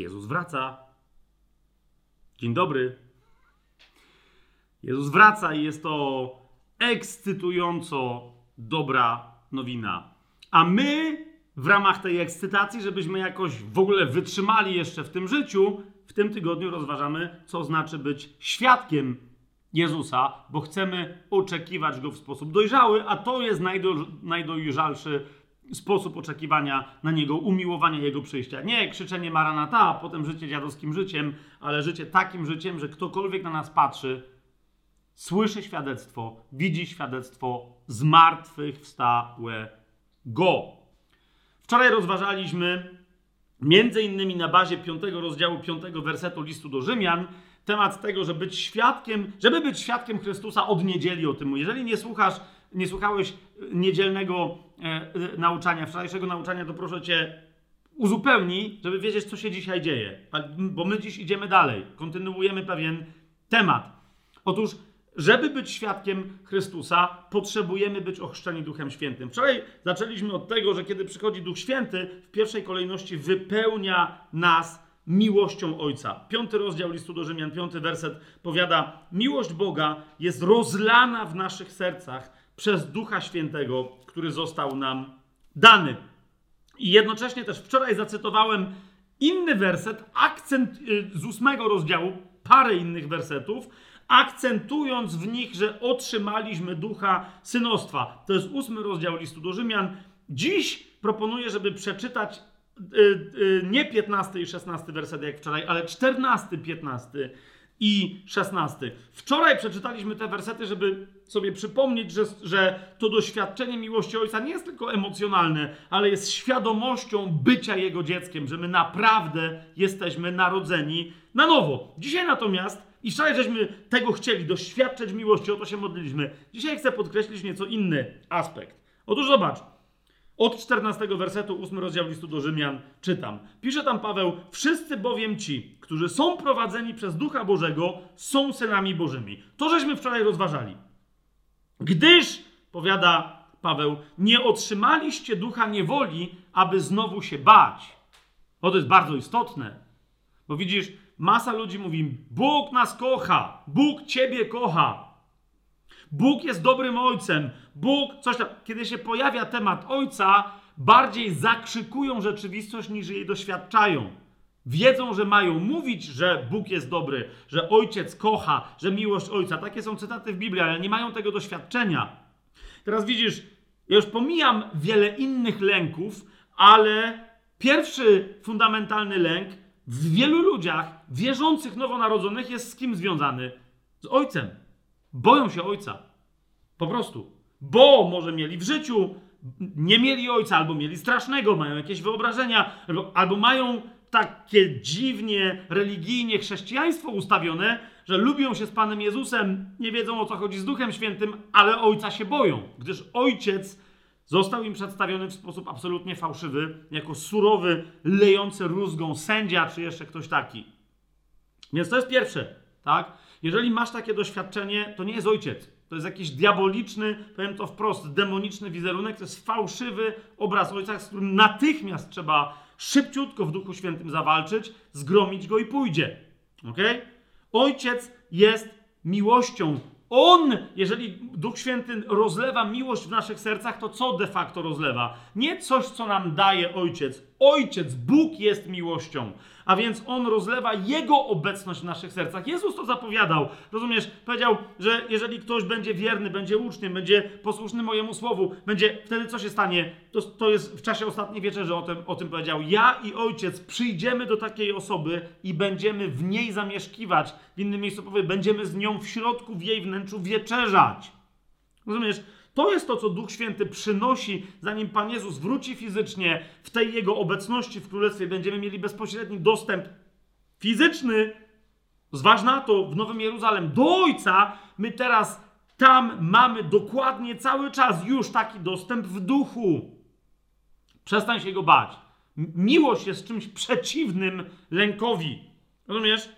Jezus wraca. Dzień dobry. Jezus wraca i jest to ekscytująco dobra nowina. A my w ramach tej ekscytacji, żebyśmy jakoś w ogóle wytrzymali jeszcze w tym życiu, w tym tygodniu rozważamy, co znaczy być świadkiem Jezusa, bo chcemy oczekiwać go w sposób dojrzały, a to jest najdo, najdojrzalszy sposób oczekiwania na niego, umiłowania jego przyjścia. Nie krzyczenie Maranata, a potem życie dziadowskim życiem, ale życie takim życiem, że ktokolwiek na nas patrzy, słyszy świadectwo, widzi świadectwo zmartwychwstałego. Wczoraj rozważaliśmy między innymi na bazie piątego rozdziału, piątego wersetu listu do Rzymian, temat tego, żeby być świadkiem, żeby być świadkiem Chrystusa od niedzieli o tym. Jeżeli nie słuchasz, nie słuchałeś niedzielnego e, e, nauczania, wczorajszego nauczania, to proszę cię uzupełnij, żeby wiedzieć, co się dzisiaj dzieje. A- Bo my dziś idziemy dalej, kontynuujemy pewien temat. Otóż, żeby być świadkiem Chrystusa, potrzebujemy być ochrzczeni Duchem Świętym. Wczoraj zaczęliśmy od tego, że kiedy przychodzi Duch Święty, w pierwszej kolejności wypełnia nas miłością Ojca. Piąty rozdział listu do Rzymian, piąty werset powiada: Miłość Boga jest rozlana w naszych sercach przez Ducha Świętego, który został nam dany. I jednocześnie też wczoraj zacytowałem inny werset, akcent y, z ósmego rozdziału, parę innych wersetów, akcentując w nich, że otrzymaliśmy ducha synostwa. To jest ósmy rozdział listu do Rzymian. Dziś proponuję, żeby przeczytać y, y, nie 15 i 16 werset jak wczoraj, ale 14, 15 i 16. Wczoraj przeczytaliśmy te wersety, żeby sobie przypomnieć, że, że to doświadczenie miłości Ojca nie jest tylko emocjonalne, ale jest świadomością bycia Jego dzieckiem, że my naprawdę jesteśmy narodzeni na nowo. Dzisiaj natomiast, i wczoraj żeśmy tego chcieli, doświadczyć miłości, o to się modliliśmy. Dzisiaj chcę podkreślić nieco inny aspekt. Otóż zobacz, od 14 wersetu 8 rozdział listu do Rzymian czytam. Pisze tam Paweł: Wszyscy bowiem ci, którzy są prowadzeni przez Ducha Bożego, są synami Bożymi. To żeśmy wczoraj rozważali. Gdyż, powiada Paweł, nie otrzymaliście ducha niewoli, aby znowu się bać. O, to jest bardzo istotne. Bo widzisz, masa ludzi mówi: Bóg nas kocha, Bóg ciebie kocha. Bóg jest dobrym ojcem. Bóg, coś tam. Kiedy się pojawia temat ojca, bardziej zakrzykują rzeczywistość niż jej doświadczają. Wiedzą, że mają mówić, że Bóg jest dobry, że ojciec kocha, że miłość ojca. Takie są cytaty w Biblii, ale nie mają tego doświadczenia. Teraz widzisz, ja już pomijam wiele innych lęków, ale pierwszy fundamentalny lęk w wielu ludziach wierzących nowonarodzonych jest z kim związany? Z ojcem. Boją się ojca. Po prostu. Bo może mieli w życiu, nie mieli ojca, albo mieli strasznego, mają jakieś wyobrażenia, albo, albo mają takie dziwnie, religijnie chrześcijaństwo ustawione, że lubią się z Panem Jezusem, nie wiedzą o co chodzi z Duchem Świętym, ale ojca się boją, gdyż ojciec został im przedstawiony w sposób absolutnie fałszywy, jako surowy, lejący rózgą sędzia, czy jeszcze ktoś taki. Więc to jest pierwsze, tak? Jeżeli masz takie doświadczenie, to nie jest ojciec. To jest jakiś diaboliczny, powiem to wprost, demoniczny wizerunek. To jest fałszywy obraz ojca, z którym natychmiast trzeba szybciutko w Duchu Świętym zawalczyć, zgromić go i pójdzie. Ok? Ojciec jest miłością. On, jeżeli Duch Święty rozlewa miłość w naszych sercach, to co de facto rozlewa? Nie coś, co nam daje Ojciec. Ojciec, Bóg jest miłością, a więc On rozlewa Jego obecność w naszych sercach. Jezus to zapowiadał. Rozumiesz? Powiedział, że jeżeli ktoś będzie wierny, będzie uczniem, będzie posłuszny mojemu słowu, będzie wtedy co się stanie? To, to jest w czasie ostatniej wieczerzy o tym, o tym powiedział. Ja i Ojciec przyjdziemy do takiej osoby i będziemy w niej zamieszkiwać. W innym miejscu powie, będziemy z nią w środku, w jej wnętrzu wieczerzać. Rozumiesz? To jest to, co Duch Święty przynosi, zanim Pan Jezus wróci fizycznie w tej Jego obecności w Królestwie. Będziemy mieli bezpośredni dostęp fizyczny, zważ na to, w Nowym Jeruzalem, do Ojca. My teraz tam mamy dokładnie cały czas już taki dostęp w duchu. Przestań się go bać. Miłość jest czymś przeciwnym lękowi. Rozumiesz?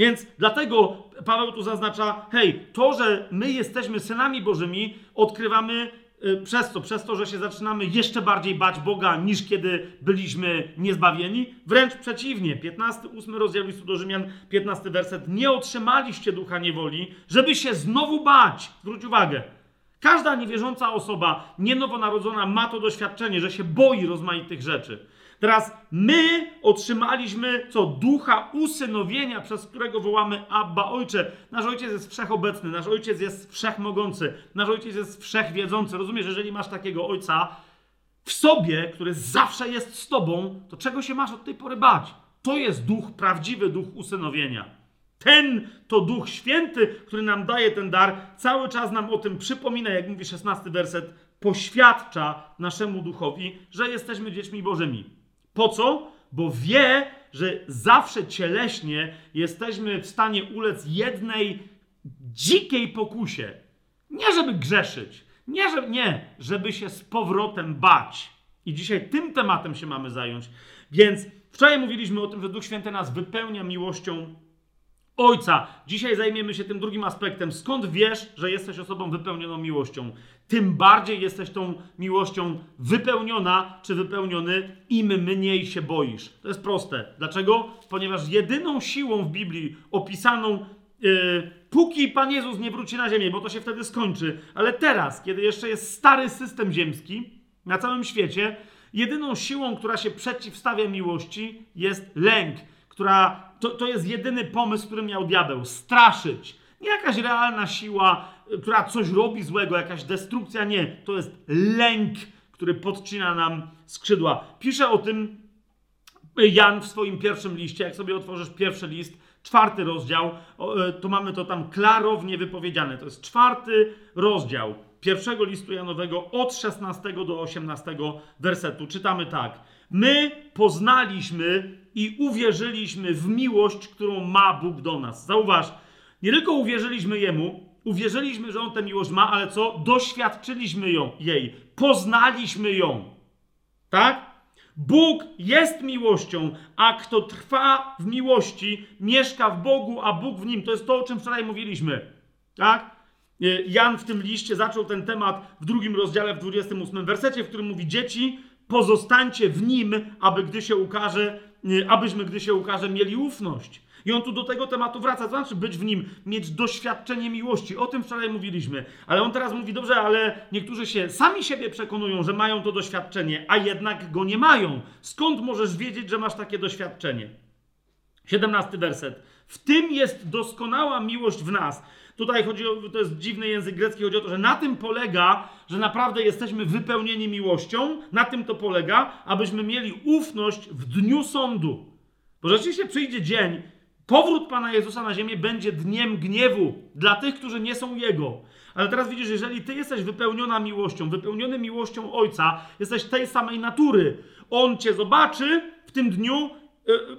Więc dlatego Paweł tu zaznacza, hej, to, że my jesteśmy synami Bożymi, odkrywamy y, przez co? Przez to, że się zaczynamy jeszcze bardziej bać Boga niż kiedy byliśmy niezbawieni? Wręcz przeciwnie. 15, 8 rozdział listu do Rzymian, 15 werset. Nie otrzymaliście ducha niewoli, żeby się znowu bać. Zwróć uwagę. Każda niewierząca osoba, nienowonarodzona ma to doświadczenie, że się boi rozmaitych rzeczy. Teraz my otrzymaliśmy co? Ducha usynowienia, przez którego wołamy Abba Ojcze. Nasz Ojciec jest wszechobecny, nasz Ojciec jest wszechmogący, nasz Ojciec jest wszechwiedzący. Rozumiesz, jeżeli masz takiego Ojca w sobie, który zawsze jest z Tobą, to czego się masz od tej pory bać? To jest duch, prawdziwy duch usynowienia. Ten to Duch Święty, który nam daje ten dar, cały czas nam o tym przypomina, jak mówi 16 werset, poświadcza naszemu duchowi, że jesteśmy dziećmi Bożymi. Po co? Bo wie, że zawsze cieleśnie jesteśmy w stanie ulec jednej dzikiej pokusie. Nie żeby grzeszyć, nie, żeby, nie, żeby się z powrotem bać. I dzisiaj tym tematem się mamy zająć. Więc wczoraj mówiliśmy o tym, że Duch Święty nas wypełnia miłością Ojca. Dzisiaj zajmiemy się tym drugim aspektem. Skąd wiesz, że jesteś osobą wypełnioną miłością? Tym bardziej jesteś tą miłością wypełniona czy wypełniony, im mniej się boisz. To jest proste. Dlaczego? Ponieważ jedyną siłą w Biblii opisaną, yy, póki Pan Jezus nie wróci na ziemię, bo to się wtedy skończy, ale teraz, kiedy jeszcze jest stary system ziemski na całym świecie, jedyną siłą, która się przeciwstawia miłości, jest lęk która to, to jest jedyny pomysł, który miał diabeł straszyć. Nie jakaś realna siła, która coś robi złego, jakaś destrukcja, nie. To jest lęk, który podcina nam skrzydła. Pisze o tym Jan w swoim pierwszym liście. Jak sobie otworzysz pierwszy list, czwarty rozdział, e, to mamy to tam klarownie wypowiedziane. To jest czwarty rozdział pierwszego listu Janowego od 16 do 18 wersetu. Czytamy tak. My poznaliśmy i uwierzyliśmy w miłość, którą ma Bóg do nas. Zauważ, nie tylko uwierzyliśmy Jemu, uwierzyliśmy, że On tę miłość ma, ale co? Doświadczyliśmy ją, jej, poznaliśmy ją. Tak? Bóg jest miłością, a kto trwa w miłości, mieszka w Bogu, a Bóg w nim. To jest to, o czym wczoraj mówiliśmy. Tak? Jan w tym liście zaczął ten temat w drugim rozdziale, w 28 wersecie, w którym mówi: Dzieci, pozostańcie w nim, aby gdy się ukaże, abyśmy, gdy się ukaże, mieli ufność. I on tu do tego tematu wraca, to znaczy być w nim, mieć doświadczenie miłości. O tym wczoraj mówiliśmy. Ale on teraz mówi, dobrze, ale niektórzy się sami siebie przekonują, że mają to doświadczenie, a jednak go nie mają. Skąd możesz wiedzieć, że masz takie doświadczenie? 17 werset. W tym jest doskonała miłość w nas, Tutaj chodzi o, to jest dziwny język grecki, chodzi o to, że na tym polega, że naprawdę jesteśmy wypełnieni miłością, na tym to polega, abyśmy mieli ufność w dniu sądu. Bo rzeczywiście przyjdzie dzień, powrót Pana Jezusa na ziemię będzie dniem gniewu dla tych, którzy nie są Jego. Ale teraz widzisz, jeżeli Ty jesteś wypełniona miłością, wypełniony miłością Ojca, jesteś tej samej natury, On Cię zobaczy w tym dniu, yy,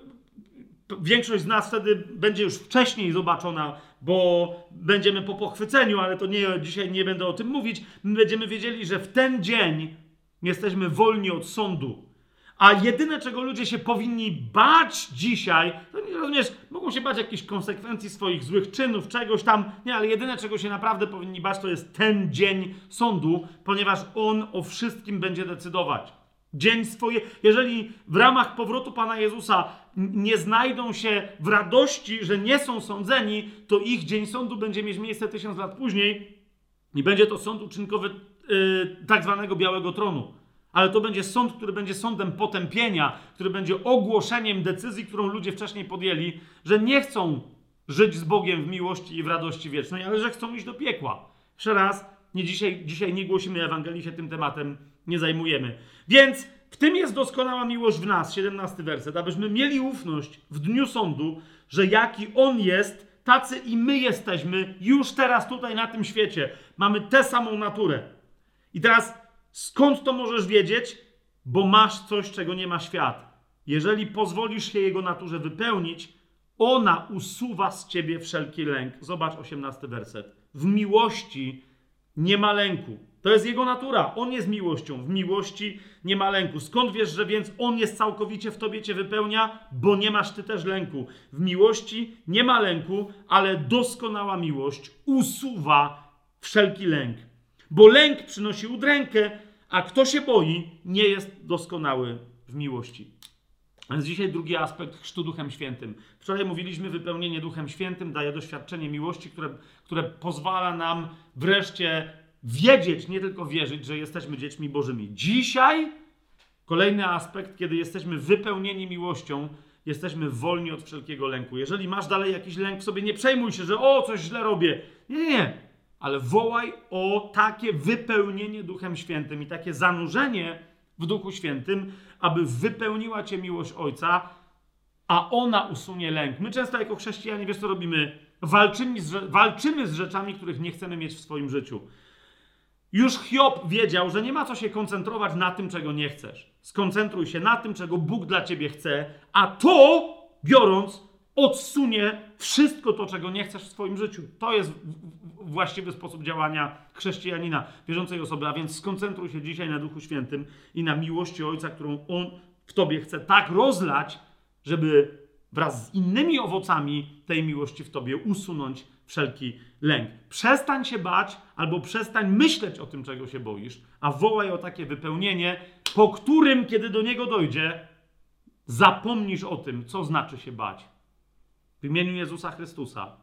Większość z nas wtedy będzie już wcześniej zobaczona, bo będziemy po pochwyceniu, ale to nie, dzisiaj nie będę o tym mówić. My będziemy wiedzieli, że w ten dzień jesteśmy wolni od sądu. A jedyne, czego ludzie się powinni bać dzisiaj, to nie rozumiesz, mogą się bać jakichś konsekwencji swoich złych czynów, czegoś tam, nie, ale jedyne, czego się naprawdę powinni bać, to jest ten dzień sądu, ponieważ on o wszystkim będzie decydować. Dzień swoje, jeżeli w ramach powrotu Pana Jezusa nie znajdą się w radości, że nie są sądzeni, to ich dzień sądu będzie mieć miejsce tysiąc lat później i będzie to sąd uczynkowy yy, tak zwanego Białego Tronu. Ale to będzie sąd, który będzie sądem potępienia, który będzie ogłoszeniem decyzji, którą ludzie wcześniej podjęli, że nie chcą żyć z Bogiem w miłości i w radości wiecznej, ale że chcą iść do piekła. Jeszcze raz, nie dzisiaj, dzisiaj nie głosimy Ewangelii, się tym tematem nie zajmujemy. Więc w tym jest doskonała miłość w nas, 17 werset, abyśmy mieli ufność w dniu sądu, że jaki On jest, tacy i my jesteśmy już teraz tutaj na tym świecie. Mamy tę samą naturę. I teraz skąd to możesz wiedzieć? Bo masz coś, czego nie ma świat. Jeżeli pozwolisz się Jego naturze wypełnić, ona usuwa z ciebie wszelki lęk. Zobacz 18 werset. W miłości nie ma lęku. To jest jego natura. On jest miłością. W miłości nie ma lęku. Skąd wiesz, że więc on jest całkowicie w tobie cię wypełnia? Bo nie masz ty też lęku. W miłości nie ma lęku, ale doskonała miłość usuwa wszelki lęk. bo lęk przynosi udrękę, a kto się boi, nie jest doskonały w miłości. Więc dzisiaj drugi aspekt chrztu Duchem Świętym. Wczoraj mówiliśmy, wypełnienie Duchem Świętym daje doświadczenie miłości, które, które pozwala nam wreszcie wiedzieć, nie tylko wierzyć, że jesteśmy dziećmi Bożymi. Dzisiaj kolejny aspekt, kiedy jesteśmy wypełnieni miłością, jesteśmy wolni od wszelkiego lęku. Jeżeli masz dalej jakiś lęk w sobie, nie przejmuj się, że o, coś źle robię. Nie, nie, nie. Ale wołaj o takie wypełnienie Duchem Świętym i takie zanurzenie w Duchu Świętym, aby wypełniła cię miłość Ojca, a ona usunie lęk. My często jako chrześcijanie, wiesz co robimy? Walczymy z, walczymy z rzeczami, których nie chcemy mieć w swoim życiu. Już Hiob wiedział, że nie ma co się koncentrować na tym, czego nie chcesz. Skoncentruj się na tym, czego Bóg dla ciebie chce, a to, biorąc, odsunie wszystko to, czego nie chcesz w swoim życiu. To jest właściwy sposób działania chrześcijanina, wierzącej osoby. A więc skoncentruj się dzisiaj na Duchu Świętym i na miłości Ojca, którą On w tobie chce tak rozlać, żeby wraz z innymi owocami tej miłości w tobie usunąć wszelki lęk. Przestań się bać albo przestań myśleć o tym, czego się boisz, a wołaj o takie wypełnienie, po którym, kiedy do niego dojdzie, zapomnisz o tym, co znaczy się bać. W imieniu Jezusa Chrystusa.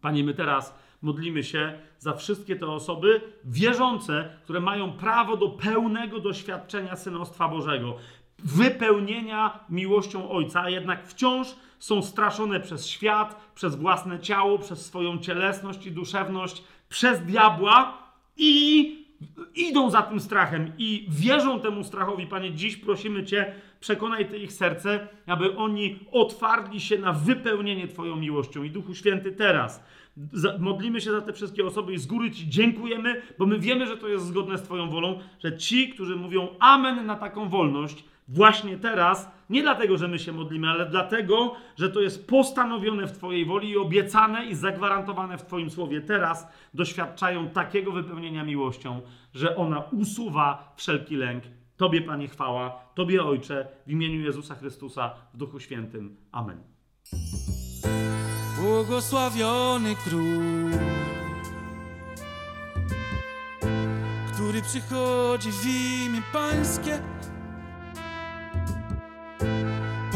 Panie, my teraz modlimy się za wszystkie te osoby wierzące, które mają prawo do pełnego doświadczenia synostwa Bożego wypełnienia miłością Ojca, a jednak wciąż są straszone przez świat, przez własne ciało, przez swoją cielesność i duszewność, przez diabła i idą za tym strachem i wierzą temu strachowi. Panie, dziś prosimy Cię, przekonaj ich serce, aby oni otwarli się na wypełnienie Twoją miłością. I Duchu Święty teraz modlimy się za te wszystkie osoby i z góry Ci dziękujemy, bo my wiemy, że to jest zgodne z Twoją wolą, że ci, którzy mówią amen na taką wolność, właśnie teraz, nie dlatego, że my się modlimy, ale dlatego, że to jest postanowione w Twojej woli i obiecane i zagwarantowane w Twoim słowie. Teraz doświadczają takiego wypełnienia miłością, że ona usuwa wszelki lęk. Tobie, Panie, chwała, Tobie, Ojcze, w imieniu Jezusa Chrystusa, w Duchu Świętym. Amen. Błogosławiony król, który przychodzi w imię Pańskie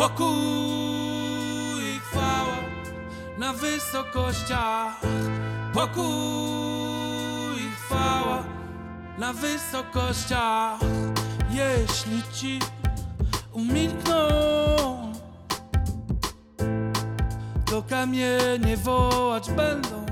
Pokój i chwała na wysokościach. Pokój i chwała na wysokościach. Jeśli ci umilkną, to kamienie wołać będą.